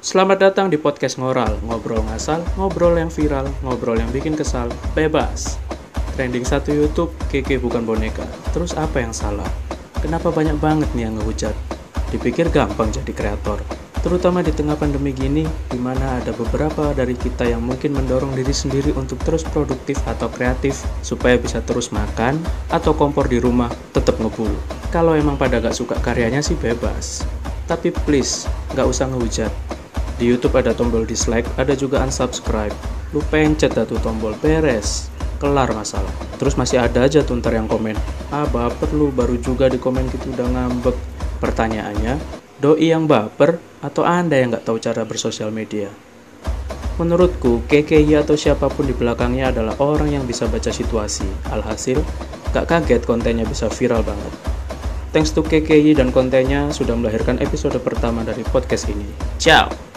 Selamat datang di podcast Ngoral, ngobrol ngasal, ngobrol yang viral, ngobrol yang bikin kesal, bebas. Trending satu YouTube, Keke bukan boneka. Terus apa yang salah? Kenapa banyak banget nih yang ngehujat? Dipikir gampang jadi kreator. Terutama di tengah pandemi gini, di mana ada beberapa dari kita yang mungkin mendorong diri sendiri untuk terus produktif atau kreatif supaya bisa terus makan atau kompor di rumah tetap ngebul. Kalau emang pada gak suka karyanya sih bebas. Tapi please, gak usah ngehujat. Di YouTube ada tombol dislike, ada juga unsubscribe. Lu pencet dah tuh tombol beres. Kelar masalah. Terus masih ada aja tuh ntar yang komen. Ah baper lu baru juga di komen gitu udah ngambek. Pertanyaannya, doi yang baper atau anda yang nggak tahu cara bersosial media? Menurutku, KKI atau siapa pun di belakangnya adalah orang yang bisa baca situasi. Alhasil, gak kaget kontennya bisa viral banget. Thanks to KKI dan kontennya sudah melahirkan episode pertama dari podcast ini. Ciao!